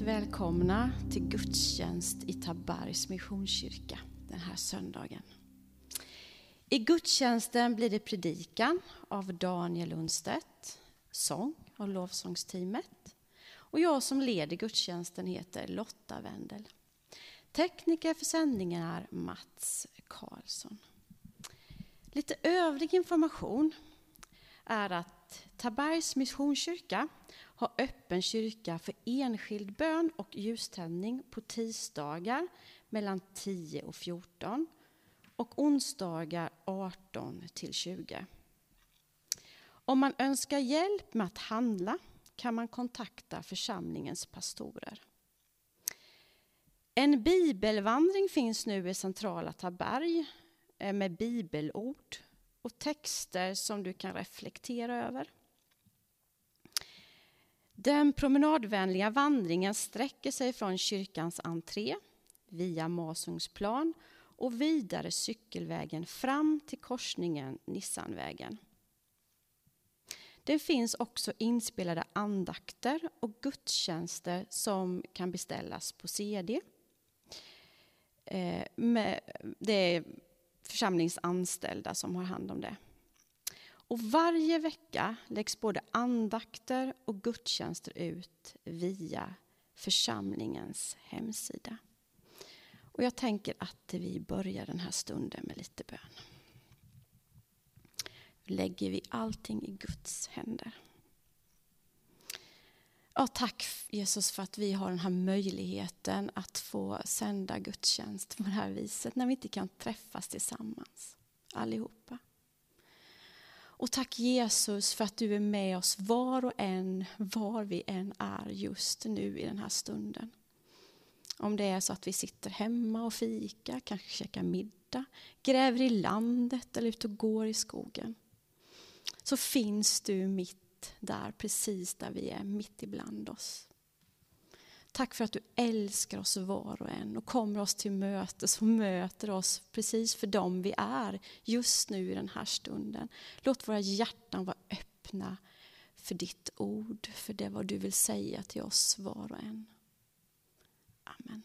hjärtligt välkomna till gudstjänst i Tabergs Missionskyrka den här söndagen. I gudstjänsten blir det predikan av Daniel Lundstedt, sång av lovsångsteamet. Och jag som leder gudstjänsten heter Lotta Wendel. Tekniker för sändningen är Mats Karlsson. Lite övrig information är att Tabergs Missionskyrka har öppen kyrka för enskild bön och ljuständning på tisdagar mellan 10 och 14 och onsdagar 18 till 20. Om man önskar hjälp med att handla kan man kontakta församlingens pastorer. En bibelvandring finns nu i centrala Taberg eh, med bibelord och texter som du kan reflektera över. Den promenadvänliga vandringen sträcker sig från kyrkans entré via Masungsplan och vidare cykelvägen fram till korsningen Nissanvägen. Det finns också inspelade andakter och gudstjänster som kan beställas på CD. Eh, det är församlingsanställda som har hand om det. Och varje vecka läggs både andakter och gudstjänster ut via församlingens hemsida. Och jag tänker att vi börjar den här stunden med lite bön. Lägger vi allting i Guds händer. Ja, tack Jesus för att vi har den här möjligheten att få sända gudstjänst på det här viset när vi inte kan träffas tillsammans allihopa. Och tack Jesus för att du är med oss var och en, var vi än är just nu i den här stunden. Om det är så att vi sitter hemma och fika, kanske käkar middag, gräver i landet eller ute och går i skogen. Så finns du mitt där, precis där vi är, mitt ibland oss. Tack för att du älskar oss var och en och kommer oss till mötes och möter oss precis för dem vi är just nu i den här stunden. Låt våra hjärtan vara öppna för ditt ord, för det vad du vill säga till oss var och en. Amen.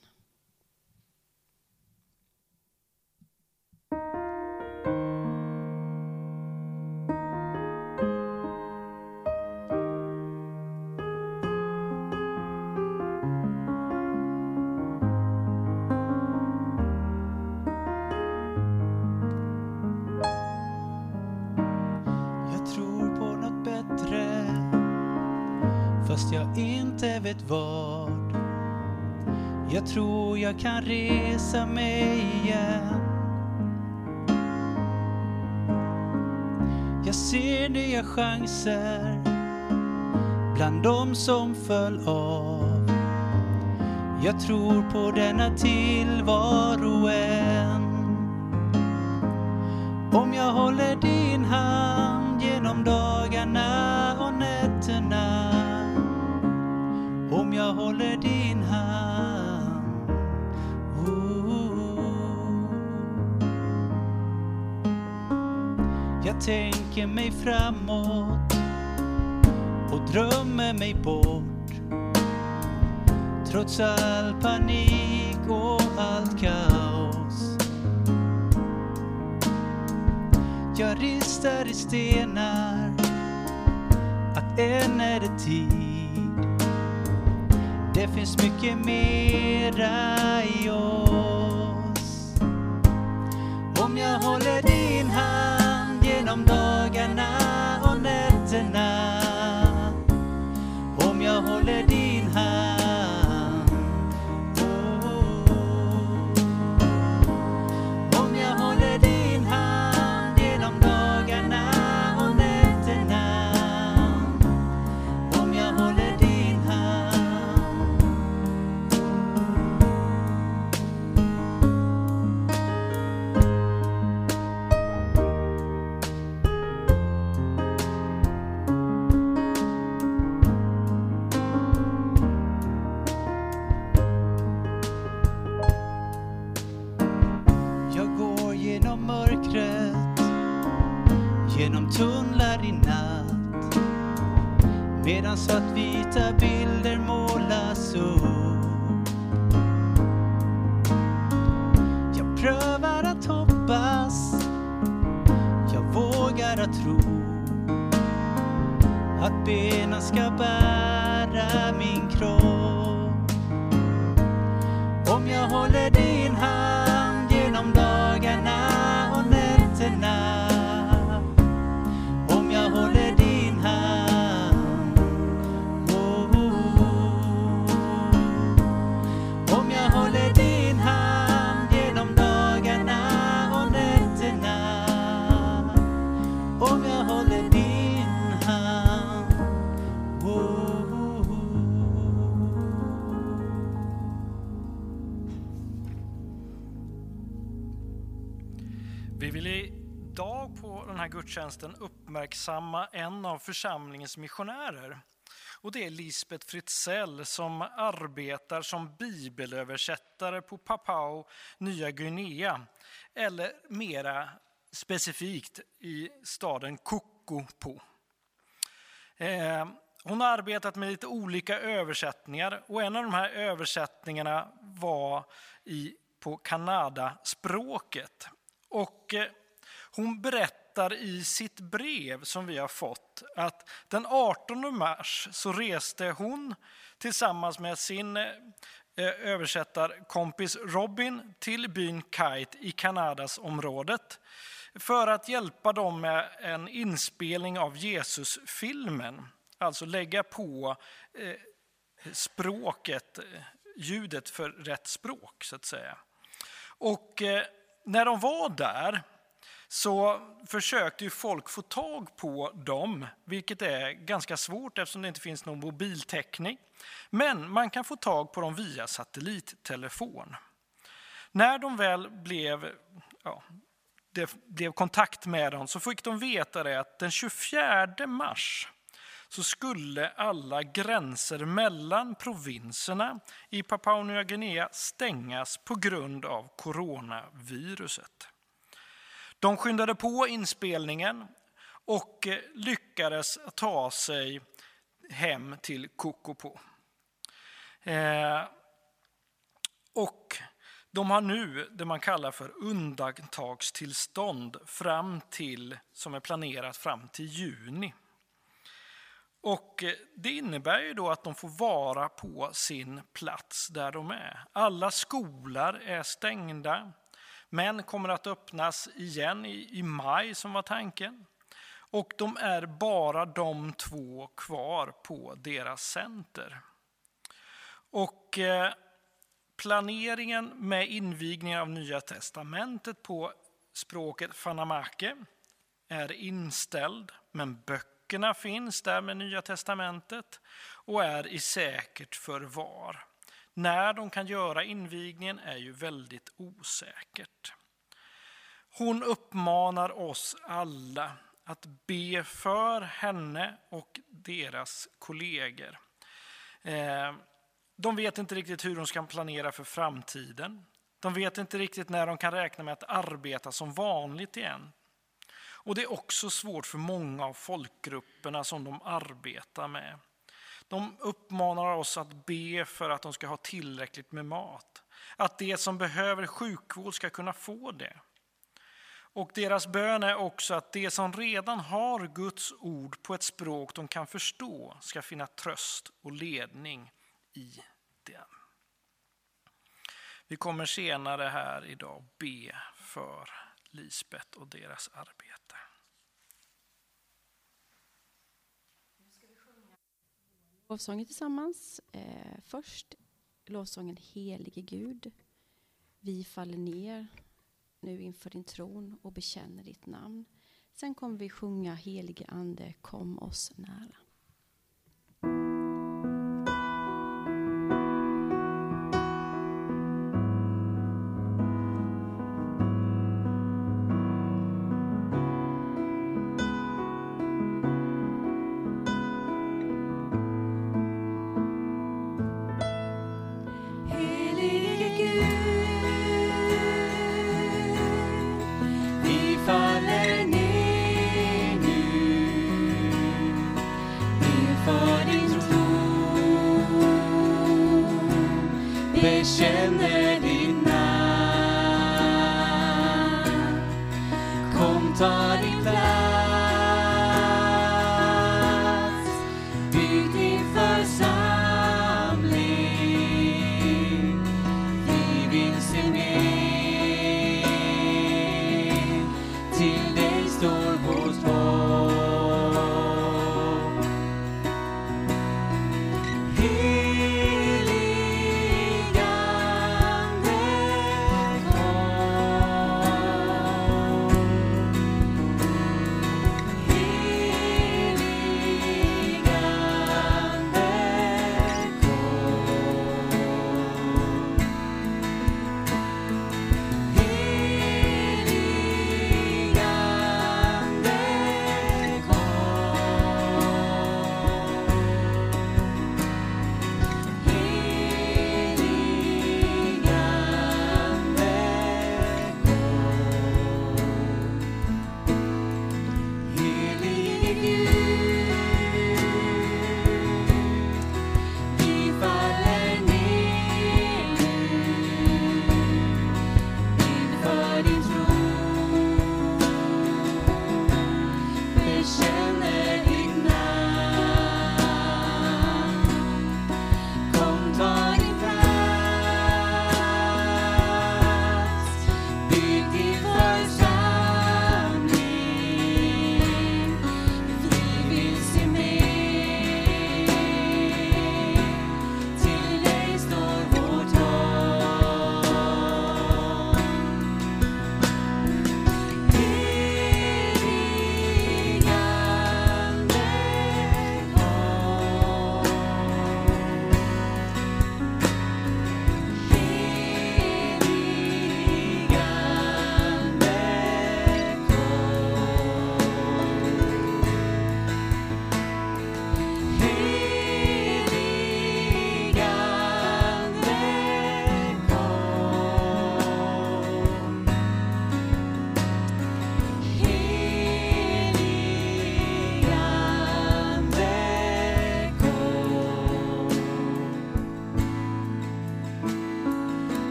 Kan resa mig igen. Jag ser nya chanser bland de som föll av. Jag tror på denna tillvaro än. Om jag håller din hand genom dagarna Jag tänker mig framåt och drömmer mig bort. Trots all panik och allt kaos. Jag ristar i stenar att än är det tid det finns mycket mera i oss. Om jag håller din hand genom gudstjänsten uppmärksamma en av församlingens missionärer. Och det är Lisbeth Fritzell som arbetar som bibelöversättare på Papua Nya Guinea. Eller mera specifikt i staden Kokopo. Eh, Hon har arbetat med lite olika översättningar och en av de här översättningarna var i, på Kanadaspråket. Och eh, hon berättar i sitt brev som vi har fått att den 18 mars så reste hon tillsammans med sin eh, översättarkompis Robin till byn Kite i Kanadas området för att hjälpa dem med en inspelning av Jesusfilmen. Alltså lägga på eh, språket, eh, ljudet för rätt språk så att säga. Och när de var där så försökte ju folk få tag på dem, vilket är ganska svårt eftersom det inte finns någon mobiltäckning. Men man kan få tag på dem via satellittelefon. När de väl blev, ja, det blev kontakt med dem så fick de veta det att den 24 mars så skulle alla gränser mellan provinserna i Papua Nya Guinea stängas på grund av coronaviruset. De skyndade på inspelningen och eh, lyckades ta sig hem till Kokopo. Eh, och de har nu det man kallar för undantagstillstånd fram till, som är planerat fram till juni. Och eh, det innebär ju då att de får vara på sin plats där de är. Alla skolor är stängda, men kommer att öppnas igen i, i maj som var tanken. Och de är bara de två kvar på deras center. Och eh, planeringen med invigningen av Nya Testamentet på språket fanamake är inställd, men böckerna finns där med Nya Testamentet och är i säkert förvar. När de kan göra invigningen är ju väldigt osäkert. Hon uppmanar oss alla att be för henne och deras kollegor. Eh, de vet inte riktigt hur de ska planera för framtiden. De vet inte riktigt när de kan räkna med att arbeta som vanligt igen. Och det är också svårt för många av folkgrupperna som de arbetar med. De uppmanar oss att be för att de ska ha tillräckligt med mat. Att de som behöver sjukvård ska kunna få det. Och deras bön är också att de som redan har Guds ord på ett språk de kan förstå ska finna tröst och ledning i den. Vi kommer senare här idag be för Lisbet och deras arbete. Lovsången tillsammans. Eh, först lovsången Helige Gud. Vi faller ner nu inför din tron och bekänner ditt namn. Sen kommer vi sjunga Helige Ande, kom oss nära.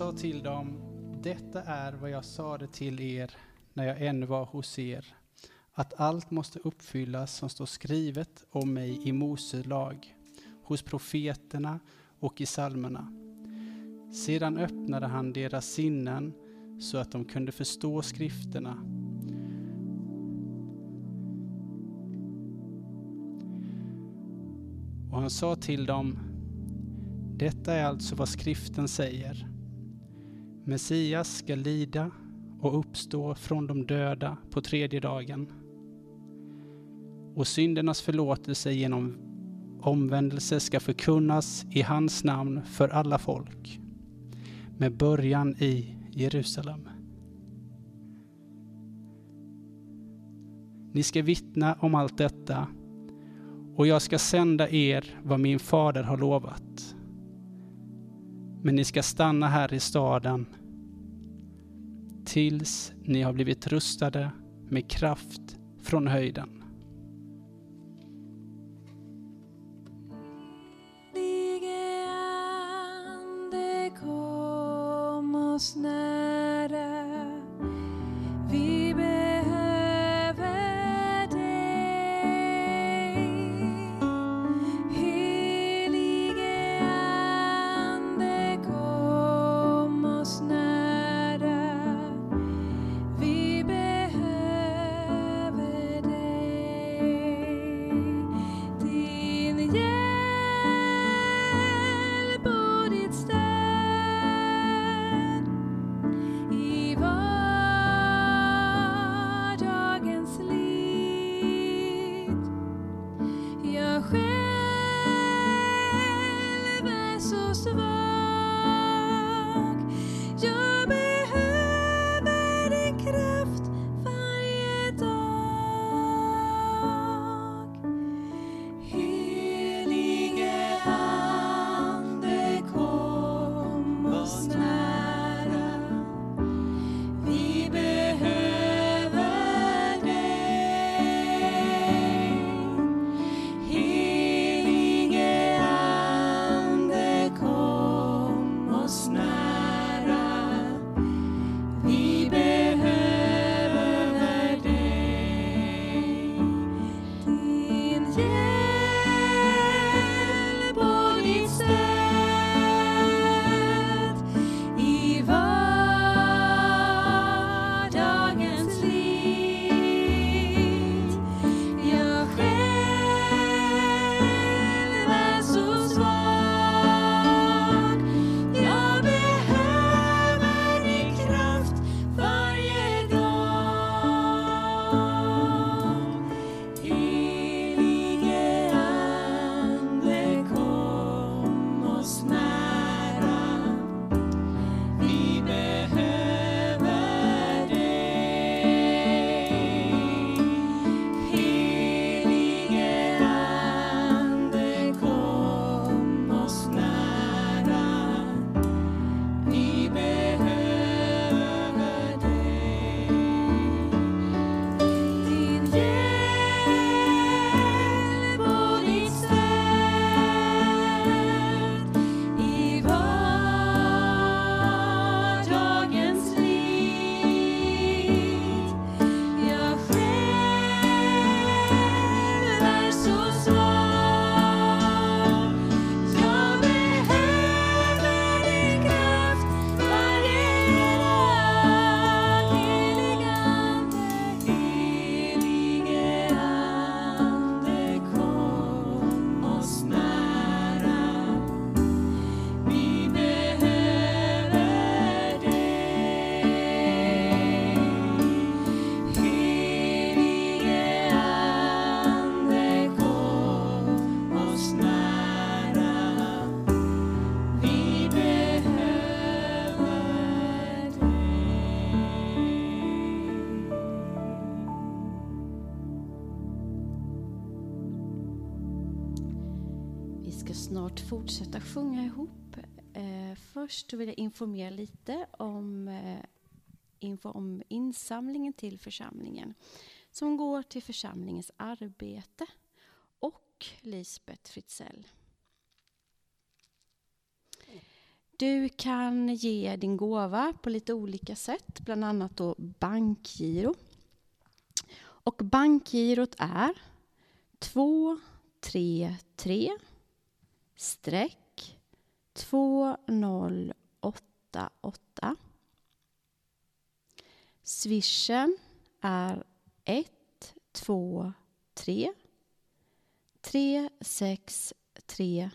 Sa till dem, detta är vad jag sade till er när jag ännu var hos er, att allt måste uppfyllas som står skrivet om mig i Mose lag, hos profeterna och i psalmerna. Sedan öppnade han deras sinnen så att de kunde förstå skrifterna. Och han sa till dem, detta är alltså vad skriften säger. Messias ska lida och uppstå från de döda på tredje dagen. Och syndernas förlåtelse genom omvändelse ska förkunnas i hans namn för alla folk, med början i Jerusalem. Ni ska vittna om allt detta och jag ska sända er vad min fader har lovat. Men ni ska stanna här i staden tills ni har blivit rustade med kraft från höjden. Fortsätta sjunga ihop. Eh, först vill jag informera lite om, eh, info om insamlingen till församlingen som går till församlingens arbete och Lisbeth Fritzell. Du kan ge din gåva på lite olika sätt, bland annat då bankgiro. Och bankgirot är 233 streck 2088. Swishen är 123 363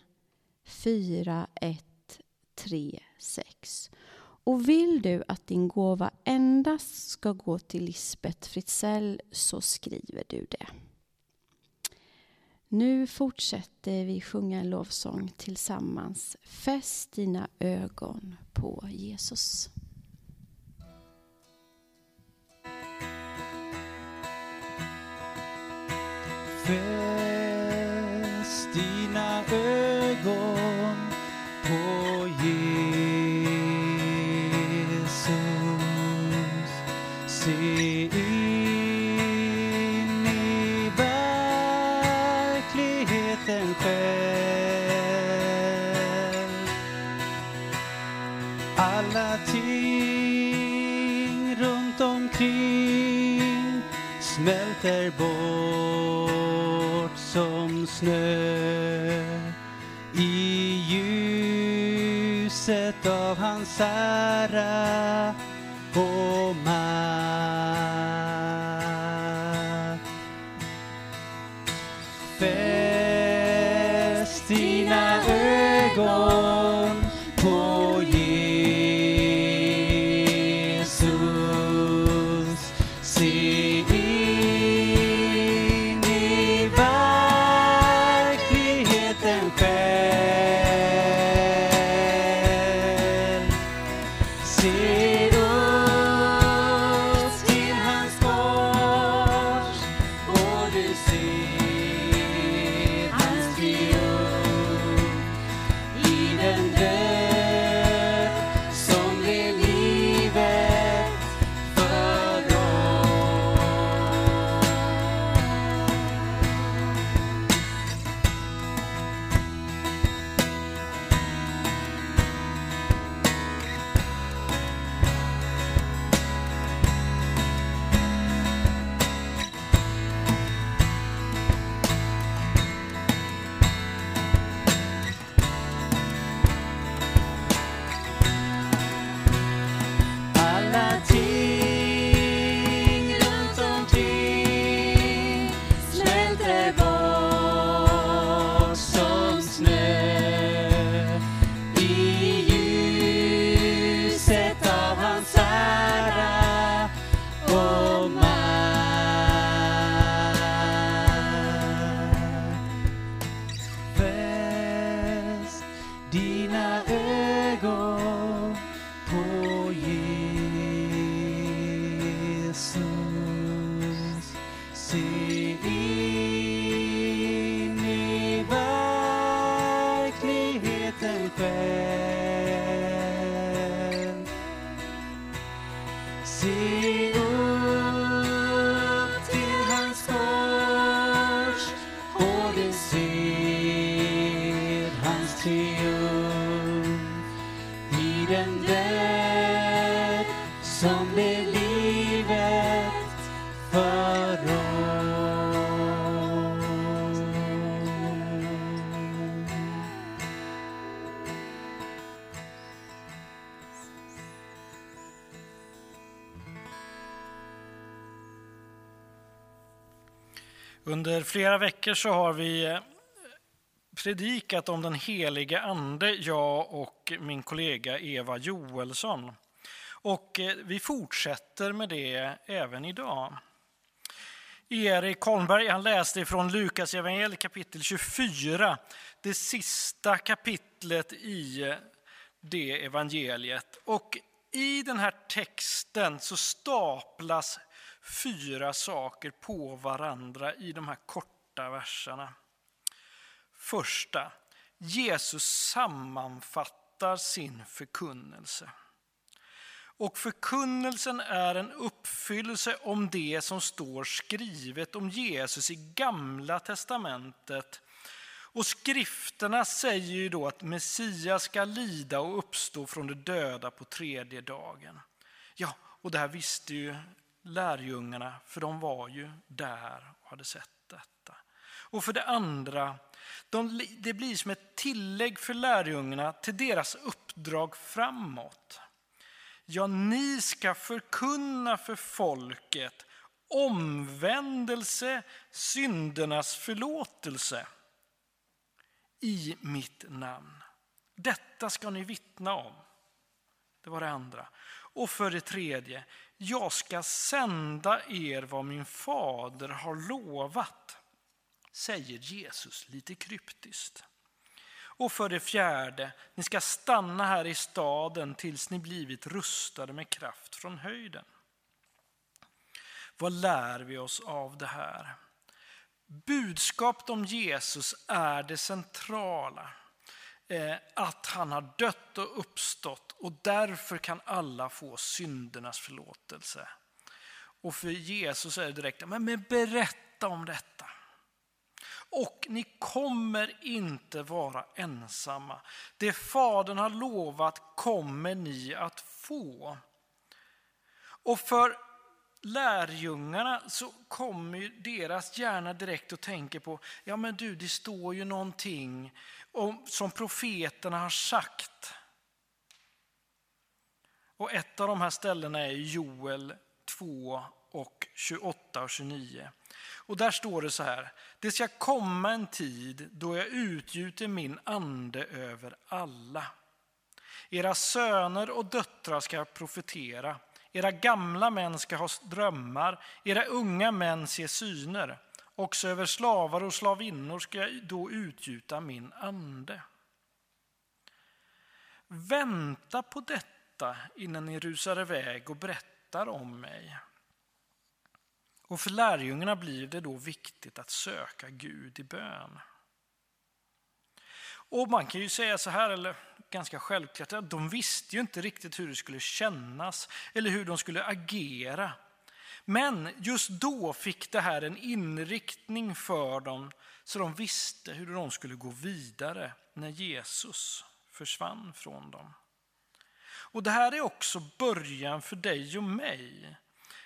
4136. Och vill du att din gåva endast ska gå till Lisbeth Fritzell så skriver du det. Nu fortsätter vi sjunga en lovsång tillsammans. Fäst dina ögon på Jesus. Fäst av Under flera veckor så har vi eh, predikat om den helige ande, jag och min kollega Eva Joelsson. Och eh, vi fortsätter med det även idag. Erik Holmberg han läste från Lukas evangeliet kapitel 24, det sista kapitlet i eh, det evangeliet. Och i den här texten så staplas fyra saker på varandra i de här korta verserna. Första, Jesus sammanfattar sin förkunnelse. Och förkunnelsen är en uppfyllelse om det som står skrivet om Jesus i Gamla testamentet Och skrifterna säger ju då att Messias ska lida och uppstå från de döda på tredje dagen. Ja, och det här visste ju lärjungarna, för de var ju där och hade sett detta. Och för det andra, de, det blir som ett tillägg för lärjungarna till deras uppdrag framåt. Ja, ni ska förkunna för folket omvändelse, syndernas förlåtelse i mitt namn. Detta ska ni vittna om. Det var det andra. Och för det tredje, jag ska sända er vad min fader har lovat, säger Jesus lite kryptiskt. Och för det fjärde, ni ska stanna här i staden tills ni blivit rustade med kraft från höjden. Vad lär vi oss av det här? Budskapet om Jesus är det centrala. Eh, att han har dött och uppstått och därför kan alla få syndernas förlåtelse. Och för Jesus är det direkt, men, men berätta om detta. Och ni kommer inte vara ensamma. Det Fadern har lovat kommer ni att få. Och för lärjungarna så kommer deras hjärna direkt och tänker på, ja men du det står ju någonting och som profeterna har sagt. Och ett av de här ställena är Joel 2 och 28 och 29. Och där står det så här, det ska komma en tid då jag utgjuter min ande över alla. Era söner och döttrar ska profetera. Era gamla män ska ha drömmar, era unga män se syner. Också över slavar och slavinnor ska jag då utgjuta min ande. Vänta på detta innan ni rusar iväg och berättar om mig. Och för lärjungarna blir det då viktigt att söka Gud i bön. Och man kan ju säga så här, eller ganska självklart, att de visste ju inte riktigt hur det skulle kännas eller hur de skulle agera. Men just då fick det här en inriktning för dem så de visste hur de skulle gå vidare när Jesus försvann från dem. Och det här är också början för dig och mig.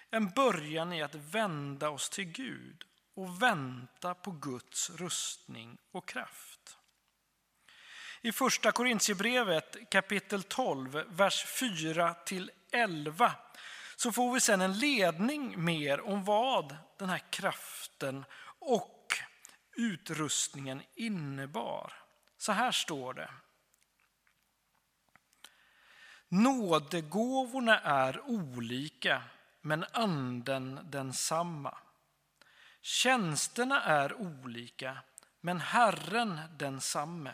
En början i att vända oss till Gud och vänta på Guds rustning och kraft. I första Korintierbrevet kapitel 12, vers 4 till 11 så får vi sen en ledning mer om vad den här kraften och utrustningen innebar. Så här står det. Nådegåvorna är olika, men anden densamma. Tjänsterna är olika, men Herren densamme.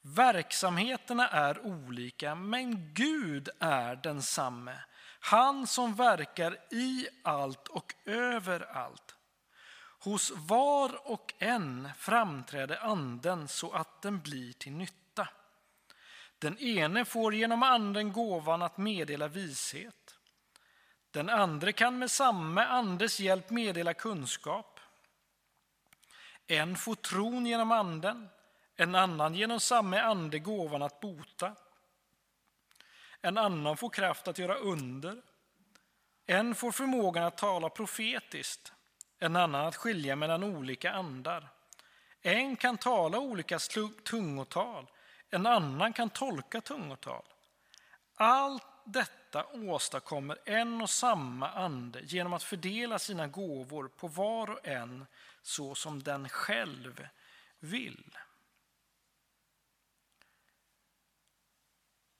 Verksamheterna är olika, men Gud är densamme. Han som verkar i allt och överallt. Hos var och en framträder anden så att den blir till nytta. Den ene får genom anden gåvan att meddela vishet. Den andra kan med samma andes hjälp meddela kunskap. En får tron genom anden, en annan genom samma ande gåvan att bota. En annan får kraft att göra under. En får förmågan att tala profetiskt, en annan att skilja mellan olika andar. En kan tala olika tungotal, en annan kan tolka tungotal. Allt detta åstadkommer en och samma ande genom att fördela sina gåvor på var och en så som den själv vill.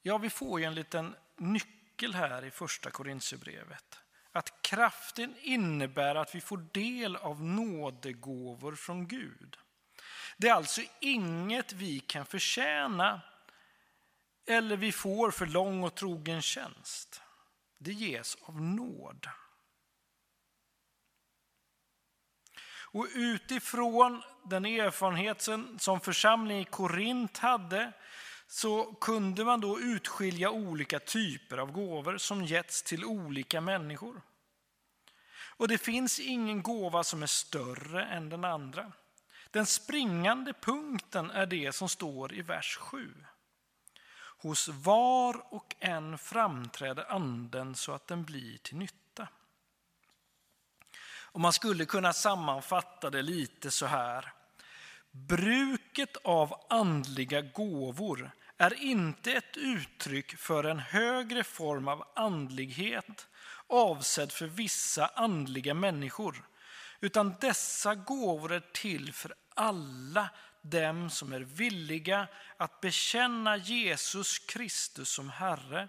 Ja, vi får ju en liten nyckel här i första Korintierbrevet. Att kraften innebär att vi får del av nådegåvor från Gud. Det är alltså inget vi kan förtjäna eller vi får för lång och trogen tjänst. Det ges av nåd. Och utifrån den erfarenhet som församlingen i Korint hade så kunde man då utskilja olika typer av gåvor som getts till olika människor. Och det finns ingen gåva som är större än den andra. Den springande punkten är det som står i vers 7. Hos var och en framträder anden så att den blir till nytta. Och man skulle kunna sammanfatta det lite så här. Bruket av andliga gåvor är inte ett uttryck för en högre form av andlighet avsedd för vissa andliga människor, utan dessa gåvor är till för alla dem som är villiga att bekänna Jesus Kristus som Herre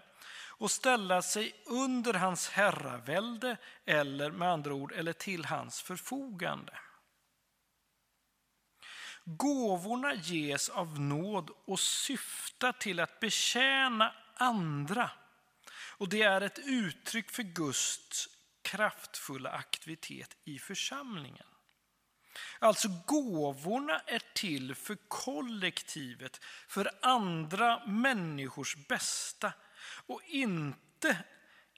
och ställa sig under hans herravälde eller med andra ord eller till hans förfogande. Gåvorna ges av nåd och syftar till att betjäna andra. Och det är ett uttryck för Guds kraftfulla aktivitet i församlingen. Alltså gåvorna är till för kollektivet, för andra människors bästa och inte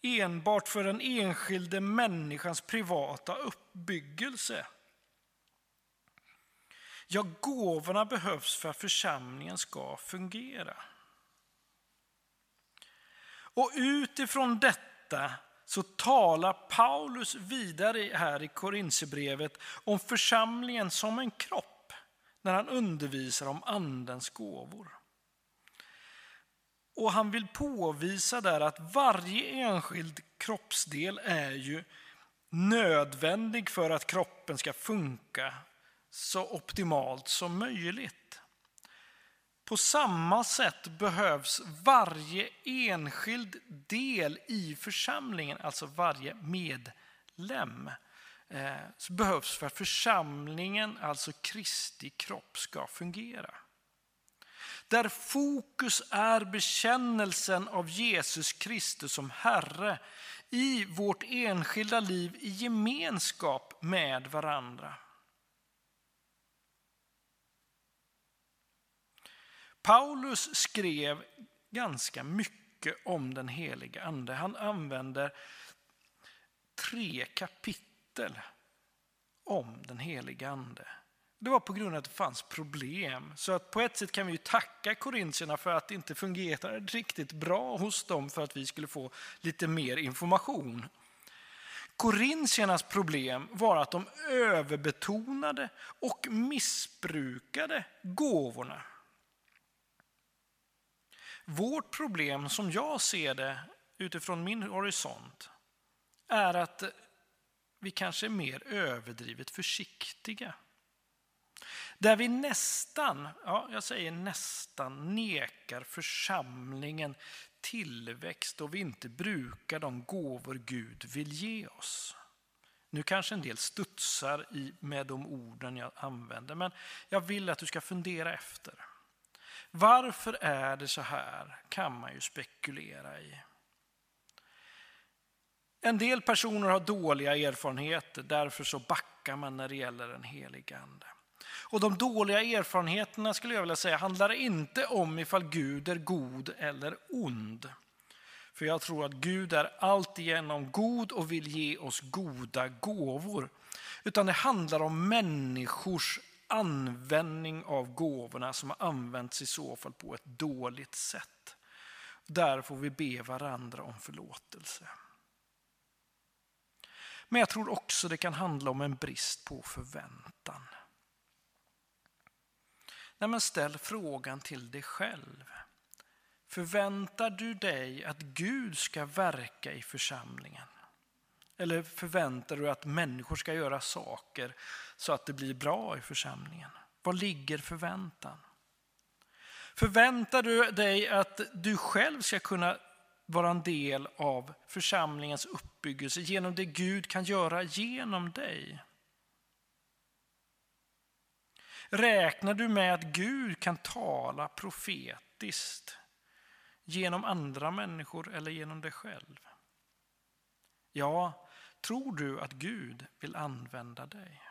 enbart för den enskilde människans privata uppbyggelse. Ja, gåvorna behövs för att församlingen ska fungera. Och utifrån detta så talar Paulus vidare här i Korinthierbrevet om församlingen som en kropp när han undervisar om andens gåvor. Och han vill påvisa där att varje enskild kroppsdel är ju nödvändig för att kroppen ska funka så optimalt som möjligt. På samma sätt behövs varje enskild del i församlingen, alltså varje medlem, eh, så behövs för att församlingen, alltså Kristi kropp, ska fungera. Där fokus är bekännelsen av Jesus Kristus som Herre i vårt enskilda liv i gemenskap med varandra. Paulus skrev ganska mycket om den heliga ande. Han använder tre kapitel om den heliga ande. Det var på grund av att det fanns problem. Så att på ett sätt kan vi ju tacka korintierna för att det inte fungerade riktigt bra hos dem för att vi skulle få lite mer information. Korintiernas problem var att de överbetonade och missbrukade gåvorna. Vårt problem, som jag ser det utifrån min horisont, är att vi kanske är mer överdrivet försiktiga. Där vi nästan, ja jag säger nästan, nekar församlingen tillväxt och vi inte brukar de gåvor Gud vill ge oss. Nu kanske en del studsar med de orden jag använder, men jag vill att du ska fundera efter. Varför är det så här kan man ju spekulera i. En del personer har dåliga erfarenheter, därför så backar man när det gäller den helige Ande. Och de dåliga erfarenheterna skulle jag vilja säga handlar inte om ifall Gud är god eller ond. För jag tror att Gud är alltigenom god och vill ge oss goda gåvor. Utan det handlar om människors användning av gåvorna som har använts i så fall på ett dåligt sätt. Där får vi be varandra om förlåtelse. Men jag tror också det kan handla om en brist på förväntan. Nej, men ställ frågan till dig själv. Förväntar du dig att Gud ska verka i församlingen? Eller förväntar du att människor ska göra saker så att det blir bra i församlingen? Var ligger förväntan? Förväntar du dig att du själv ska kunna vara en del av församlingens uppbyggelse genom det Gud kan göra genom dig? Räknar du med att Gud kan tala profetiskt genom andra människor eller genom dig själv? Ja, tror du att Gud vill använda dig?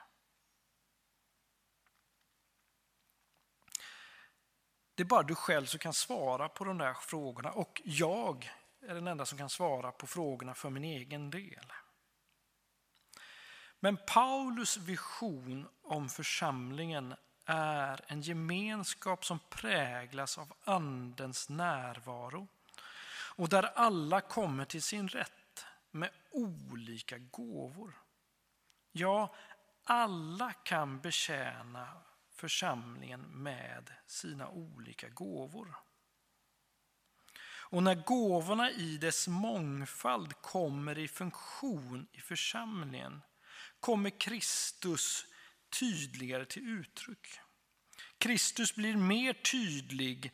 Det är bara du själv som kan svara på de där frågorna och jag är den enda som kan svara på frågorna för min egen del. Men Paulus vision om församlingen är en gemenskap som präglas av Andens närvaro och där alla kommer till sin rätt med olika gåvor. Ja, alla kan betjäna församlingen med sina olika gåvor. Och när gåvorna i dess mångfald kommer i funktion i församlingen kommer Kristus tydligare till uttryck. Kristus blir mer tydlig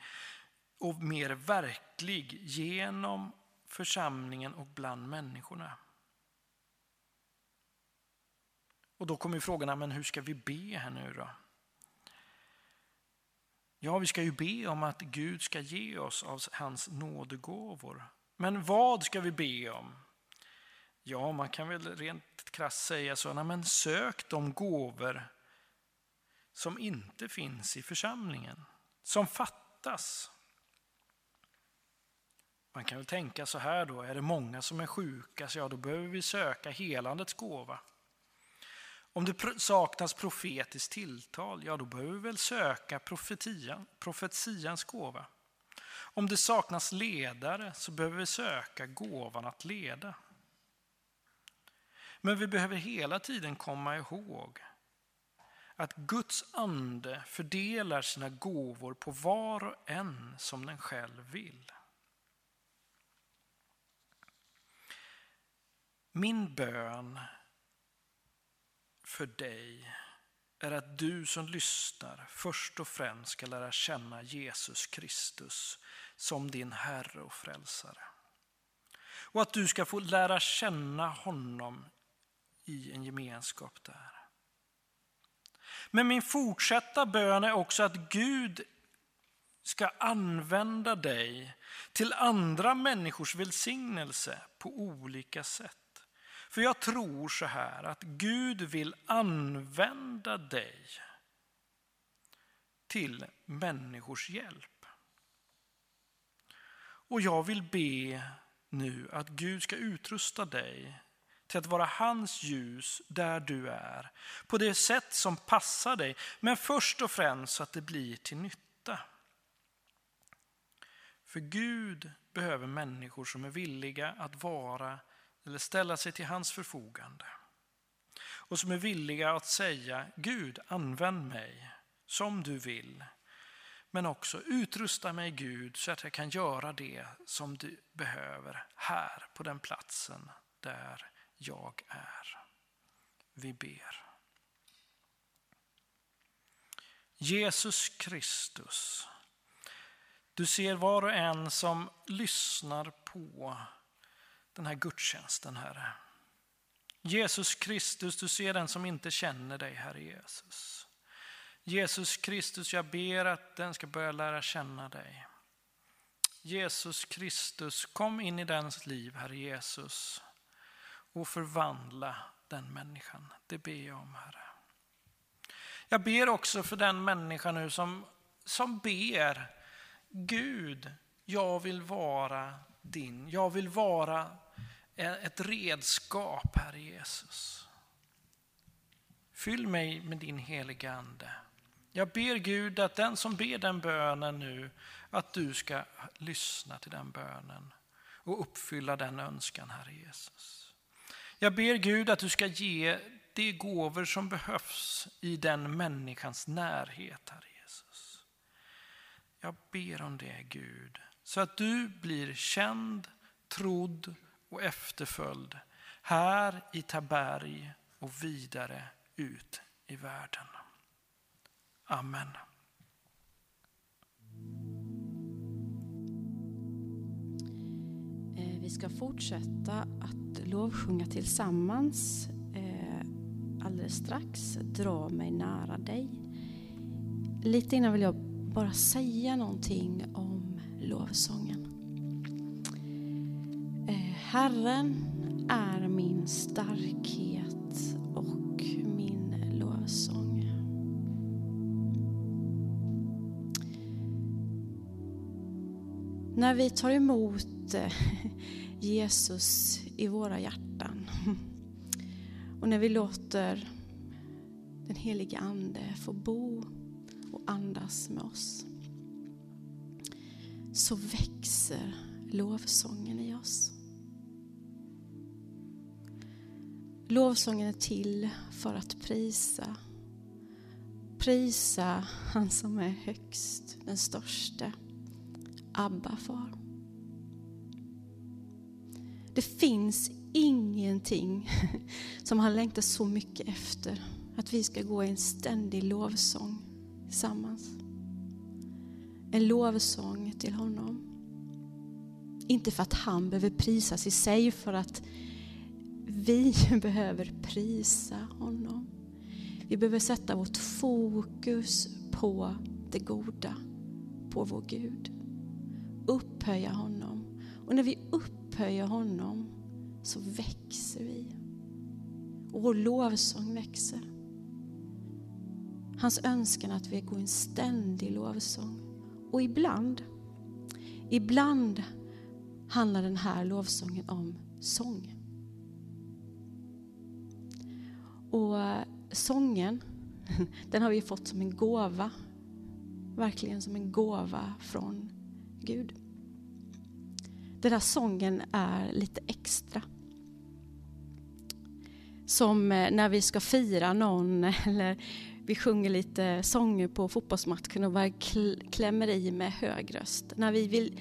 och mer verklig genom församlingen och bland människorna. Och då kommer frågorna, men hur ska vi be här nu då? Ja, vi ska ju be om att Gud ska ge oss av hans nådegåvor. Men vad ska vi be om? Ja, man kan väl rent krasst säga så, nej, men sök de gåvor som inte finns i församlingen, som fattas. Man kan väl tänka så här då, är det många som är sjuka, så ja, då behöver vi söka helandets gåva. Om det saknas profetiskt tilltal, ja då behöver vi väl söka profetian, profetians gåva. Om det saknas ledare så behöver vi söka gåvan att leda. Men vi behöver hela tiden komma ihåg att Guds ande fördelar sina gåvor på var och en som den själv vill. Min bön för dig är att du som lyssnar först och främst ska lära känna Jesus Kristus som din Herre och Frälsare. Och att du ska få lära känna honom i en gemenskap där. Men min fortsatta bön är också att Gud ska använda dig till andra människors välsignelse på olika sätt. För jag tror så här att Gud vill använda dig till människors hjälp. Och jag vill be nu att Gud ska utrusta dig till att vara hans ljus där du är, på det sätt som passar dig, men först och främst så att det blir till nytta. För Gud behöver människor som är villiga att vara eller ställa sig till hans förfogande. Och som är villiga att säga Gud, använd mig som du vill. Men också utrusta mig Gud så att jag kan göra det som du behöver här på den platsen där jag är. Vi ber. Jesus Kristus, du ser var och en som lyssnar på den här gudstjänsten, Herre. Jesus Kristus, du ser den som inte känner dig, Herre Jesus. Jesus Kristus, jag ber att den ska börja lära känna dig. Jesus Kristus, kom in i dens liv, Herre Jesus, och förvandla den människan. Det ber jag om, Herre. Jag ber också för den människa nu som, som ber, Gud, jag vill vara din. Jag vill vara ett redskap, Herre Jesus. Fyll mig med din heliga Ande. Jag ber Gud att den som ber den bönen nu, att du ska lyssna till den bönen och uppfylla den önskan, Herre Jesus. Jag ber Gud att du ska ge de gåvor som behövs i den människans närhet, Herre Jesus. Jag ber om det, Gud, så att du blir känd, trodd och efterföljd här i Taberg och vidare ut i världen. Amen. Eh, vi ska fortsätta att lovsjunga tillsammans eh, alldeles strax. Dra mig nära dig. Lite innan vill jag bara säga någonting om lovsången. Eh, Herren är min starkhet och min lovsång. När vi tar emot eh, Jesus i våra hjärtan Och när vi låter den heliga Ande få bo och andas med oss så växer lovsången i oss. Lovsången är till för att prisa. Prisa han som är högst, den störste. Abba far. Det finns ingenting som han längtar så mycket efter. Att vi ska gå i en ständig lovsång tillsammans. En lovsång till honom. Inte för att han behöver prisas i sig, för att vi behöver prisa honom. Vi behöver sätta vårt fokus på det goda, på vår Gud. Upphöja honom. Och när vi upphöjer honom så växer vi. Och vår lovsång växer. Hans önskan är att vi går i en ständig lovsång. Och ibland, ibland handlar den här lovsången om sång. Och sången, den har vi fått som en gåva. Verkligen som en gåva från Gud. Den här sången är lite extra. Som eh, när vi ska fira någon eller vi sjunger lite sånger på fotbollsmatchen och bara klämmer i med hög röst. När vi vill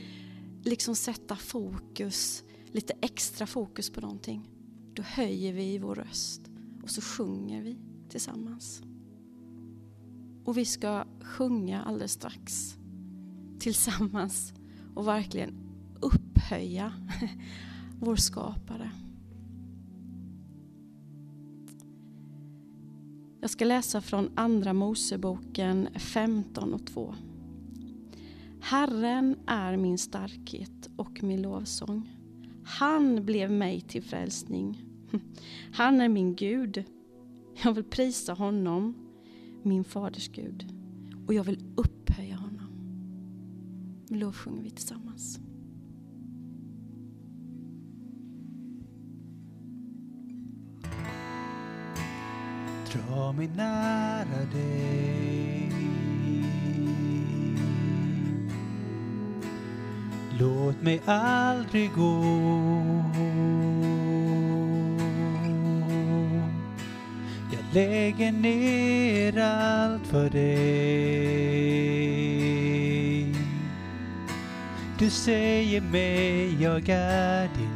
liksom sätta fokus, lite extra fokus på någonting, då höjer vi vår röst och så sjunger vi tillsammans. Och vi ska sjunga alldeles strax tillsammans och verkligen upphöja vår skapare. Jag ska läsa från Andra Moseboken 15 och 2. Herren är min starkhet och min lovsång. Han blev mig till frälsning. Han är min Gud. Jag vill prisa honom, min faders Gud. Och jag vill upphöja honom. Nu lovsjunger vi tillsammans. Dra mig nära dig. Låt mig aldrig gå. Jag lägger ner allt för dig. Du säger mig jag är din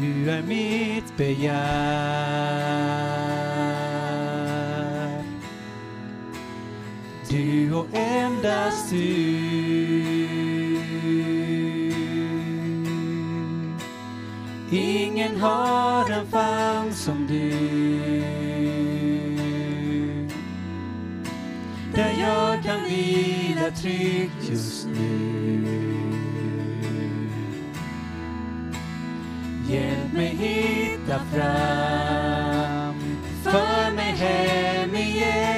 Du är mitt begär. Du och endast du Ingen har en famn som du. Där jag kan vila tryggt just nu. Mig hitta fram, för mig hem igen.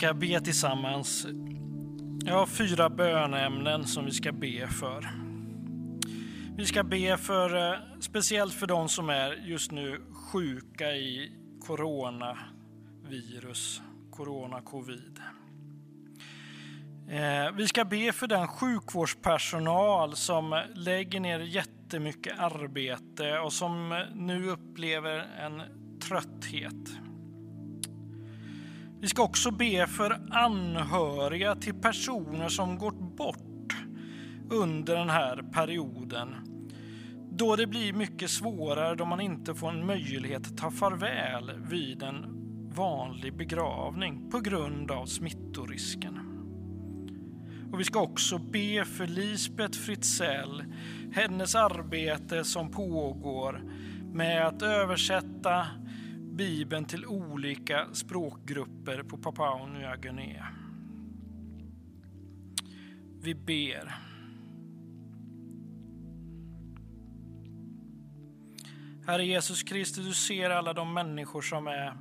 Ska be tillsammans. Jag har fyra bönämnen som vi ska be för. Vi ska be för, eh, speciellt för de som är just nu sjuka i coronavirus, corona covid. Eh, vi ska be för den sjukvårdspersonal som lägger ner jättemycket arbete och som nu upplever en trötthet. Vi ska också be för anhöriga till personer som gått bort under den här perioden. Då det blir mycket svårare då man inte får en möjlighet att ta farväl vid en vanlig begravning på grund av smittorisken. Och vi ska också be för Lisbeth Fritzell, hennes arbete som pågår med att översätta Bibeln till olika språkgrupper på Papua Nya Guinea. Vi ber. Herre Jesus Kristus, du ser alla de människor som är,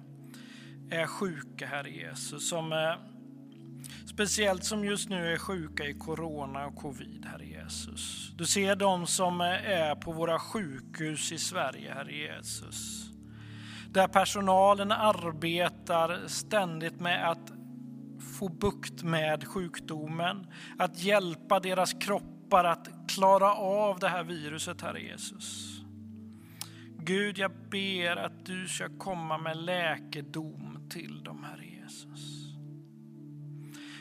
är sjuka, Herre Jesus. Som är, speciellt som just nu är sjuka i corona och covid, Herre Jesus. Du ser de som är på våra sjukhus i Sverige, Herre Jesus där personalen arbetar ständigt med att få bukt med sjukdomen, att hjälpa deras kroppar att klara av det här viruset, Herre Jesus. Gud, jag ber att du ska komma med läkedom till dem, Herre Jesus.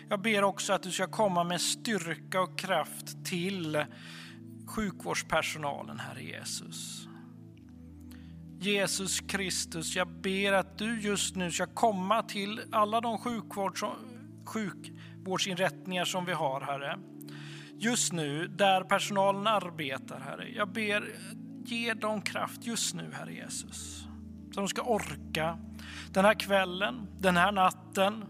Jag ber också att du ska komma med styrka och kraft till sjukvårdspersonalen, Herre Jesus. Jesus Kristus, jag ber att du just nu ska komma till alla de sjukvårds, sjukvårdsinrättningar som vi har, Herre. Just nu, där personalen arbetar, Herre. Jag ber, ge dem kraft just nu, Herre Jesus. Så de ska orka den här kvällen, den här natten.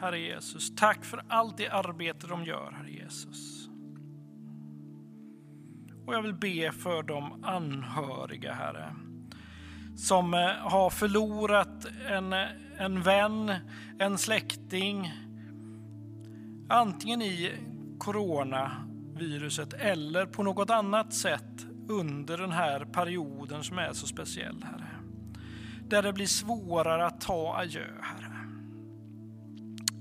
Herre Jesus, tack för allt det arbete de gör, Herre Jesus. Och jag vill be för de anhöriga, Herre, som eh, har förlorat en, eh, en vän, en släkting, antingen i coronaviruset eller på något annat sätt under den här perioden som är så speciell, Herre. Där det blir svårare att ta adjö, Herre.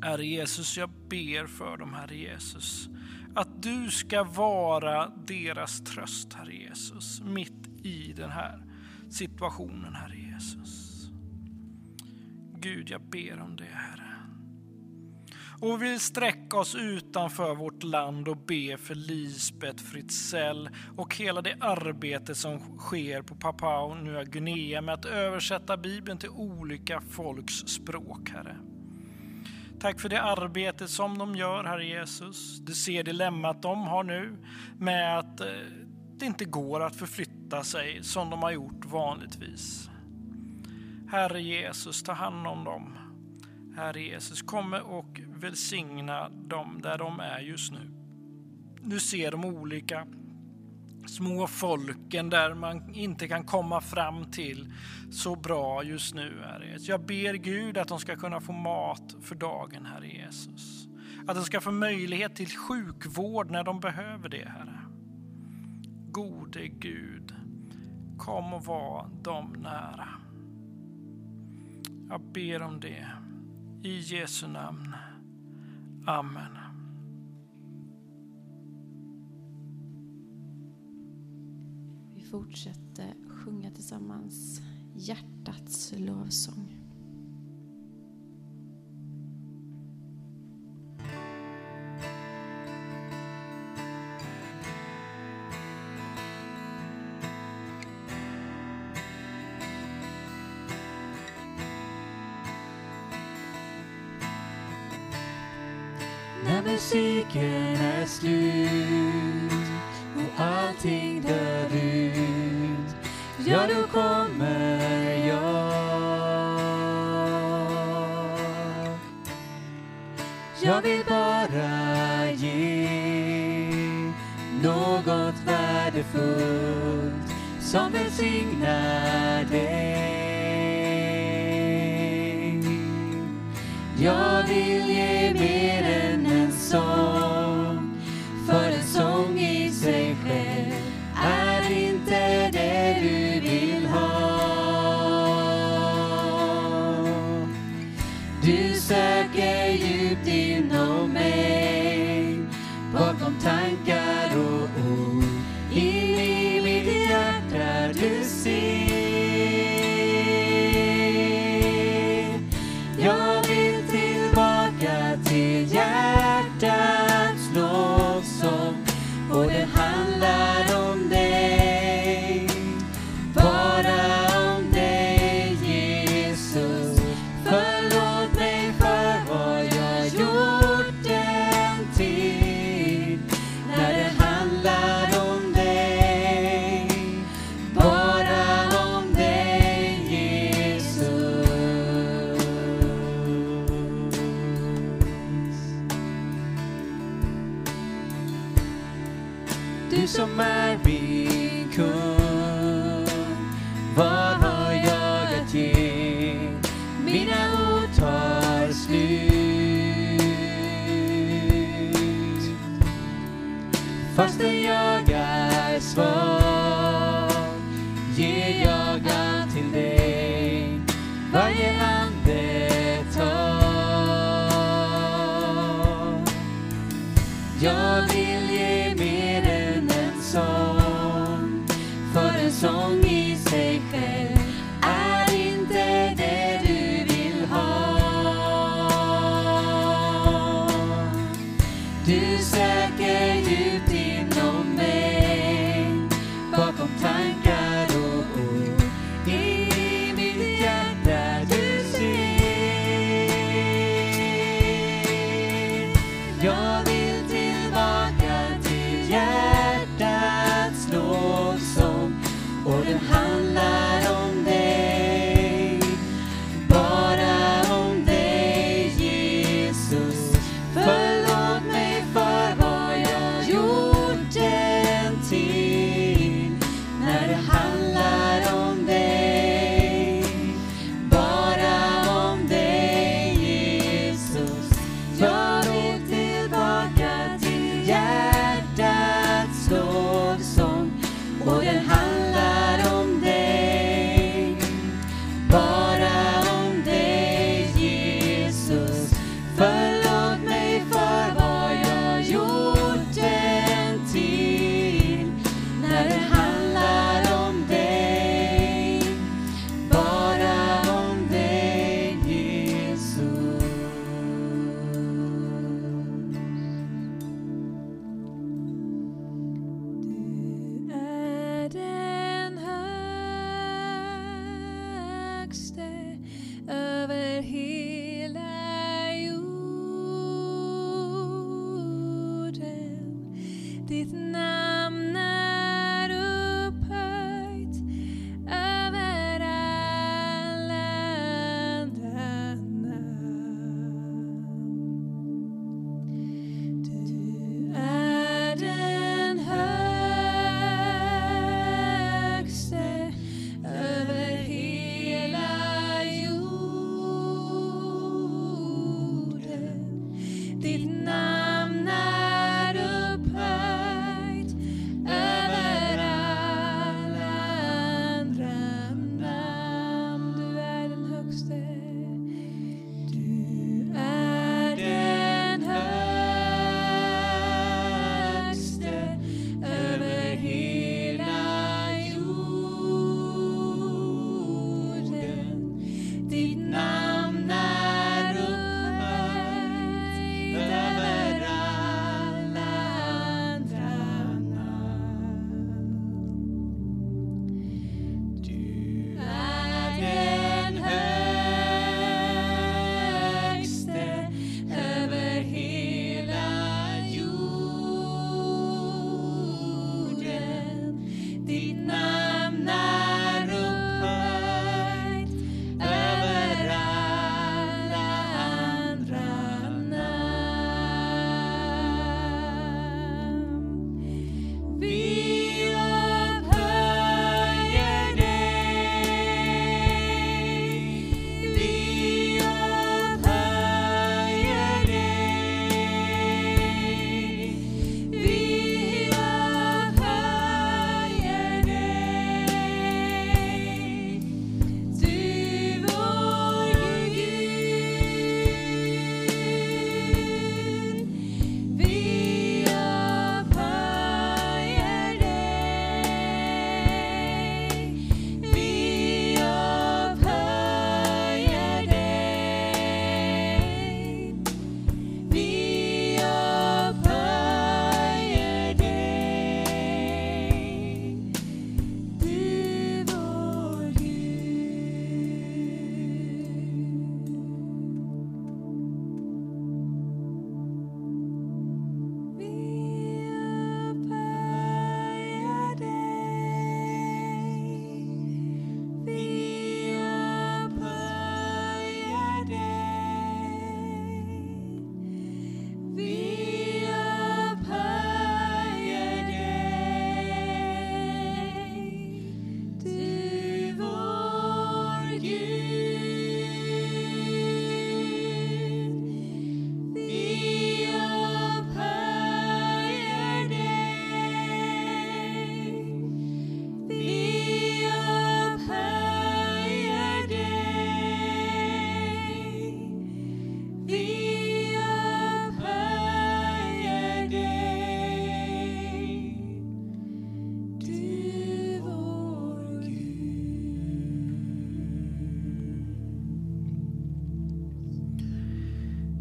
Herre Jesus, jag ber för dem, Herre Jesus, att du ska vara deras tröst, Herre Jesus, mitt i den här situationen, Herre Jesus. Gud, jag ber om det, Herre. Och vi vill sträcka oss utanför vårt land och be för Lisbeth Fritzell och hela det arbete som sker på Papua Nya Guinea med att översätta Bibeln till olika folks språk, Herre. Tack för det arbete som de gör, Herre Jesus. Du ser dilemmat de har nu med att eh, det inte går att förflytta sig som de har gjort vanligtvis. Herre Jesus, ta hand om dem. Herre Jesus, kom och välsigna dem där de är just nu. Du ser de olika små folken där man inte kan komma fram till så bra just nu, Herre Jesus. Jag ber Gud att de ska kunna få mat för dagen, Herre Jesus. Att de ska få möjlighet till sjukvård när de behöver det, Herre. Gode Gud, kom och var dem nära. Jag ber om det. I Jesu namn. Amen. Vi fortsätter sjunga tillsammans hjärtats lovsång. Musiken är slut och allting dör ut. Ja, då kommer jag. Jag vill bara ge något värdefullt som välsignar dig. Jag vill ge mer time.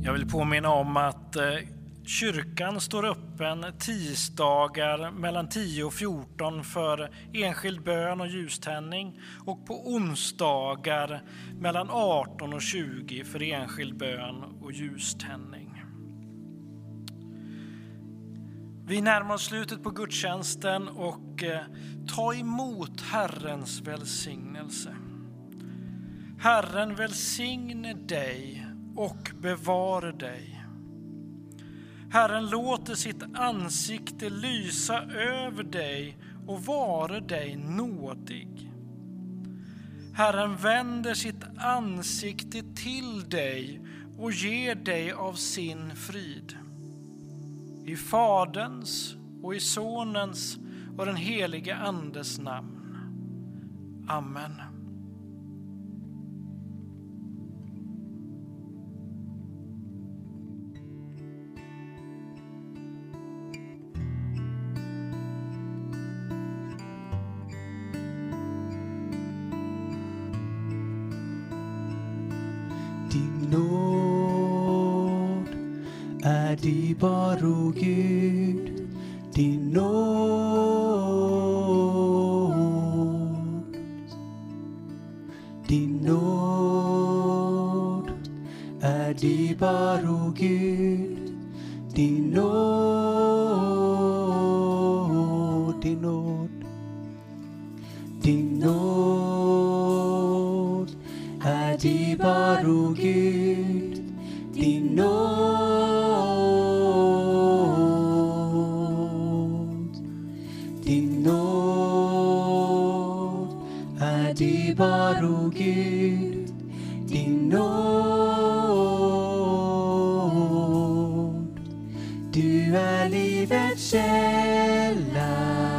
Jag vill påminna om att eh, kyrkan står öppen tisdagar mellan 10 och 14 för enskild bön och ljuständning och på onsdagar mellan 18 och 20 för enskild bön och ljuständning. Vi närmar oss slutet på gudstjänsten och eh, ta emot Herrens välsignelse. Herren välsigne dig och bevare dig. Herren låter sitt ansikte lysa över dig och vare dig nådig. Herren vänder sitt ansikte till dig och ger dig av sin frid. I Faderns och i Sonens och den helige Andes namn. Amen. 하루길. Du är livets källa.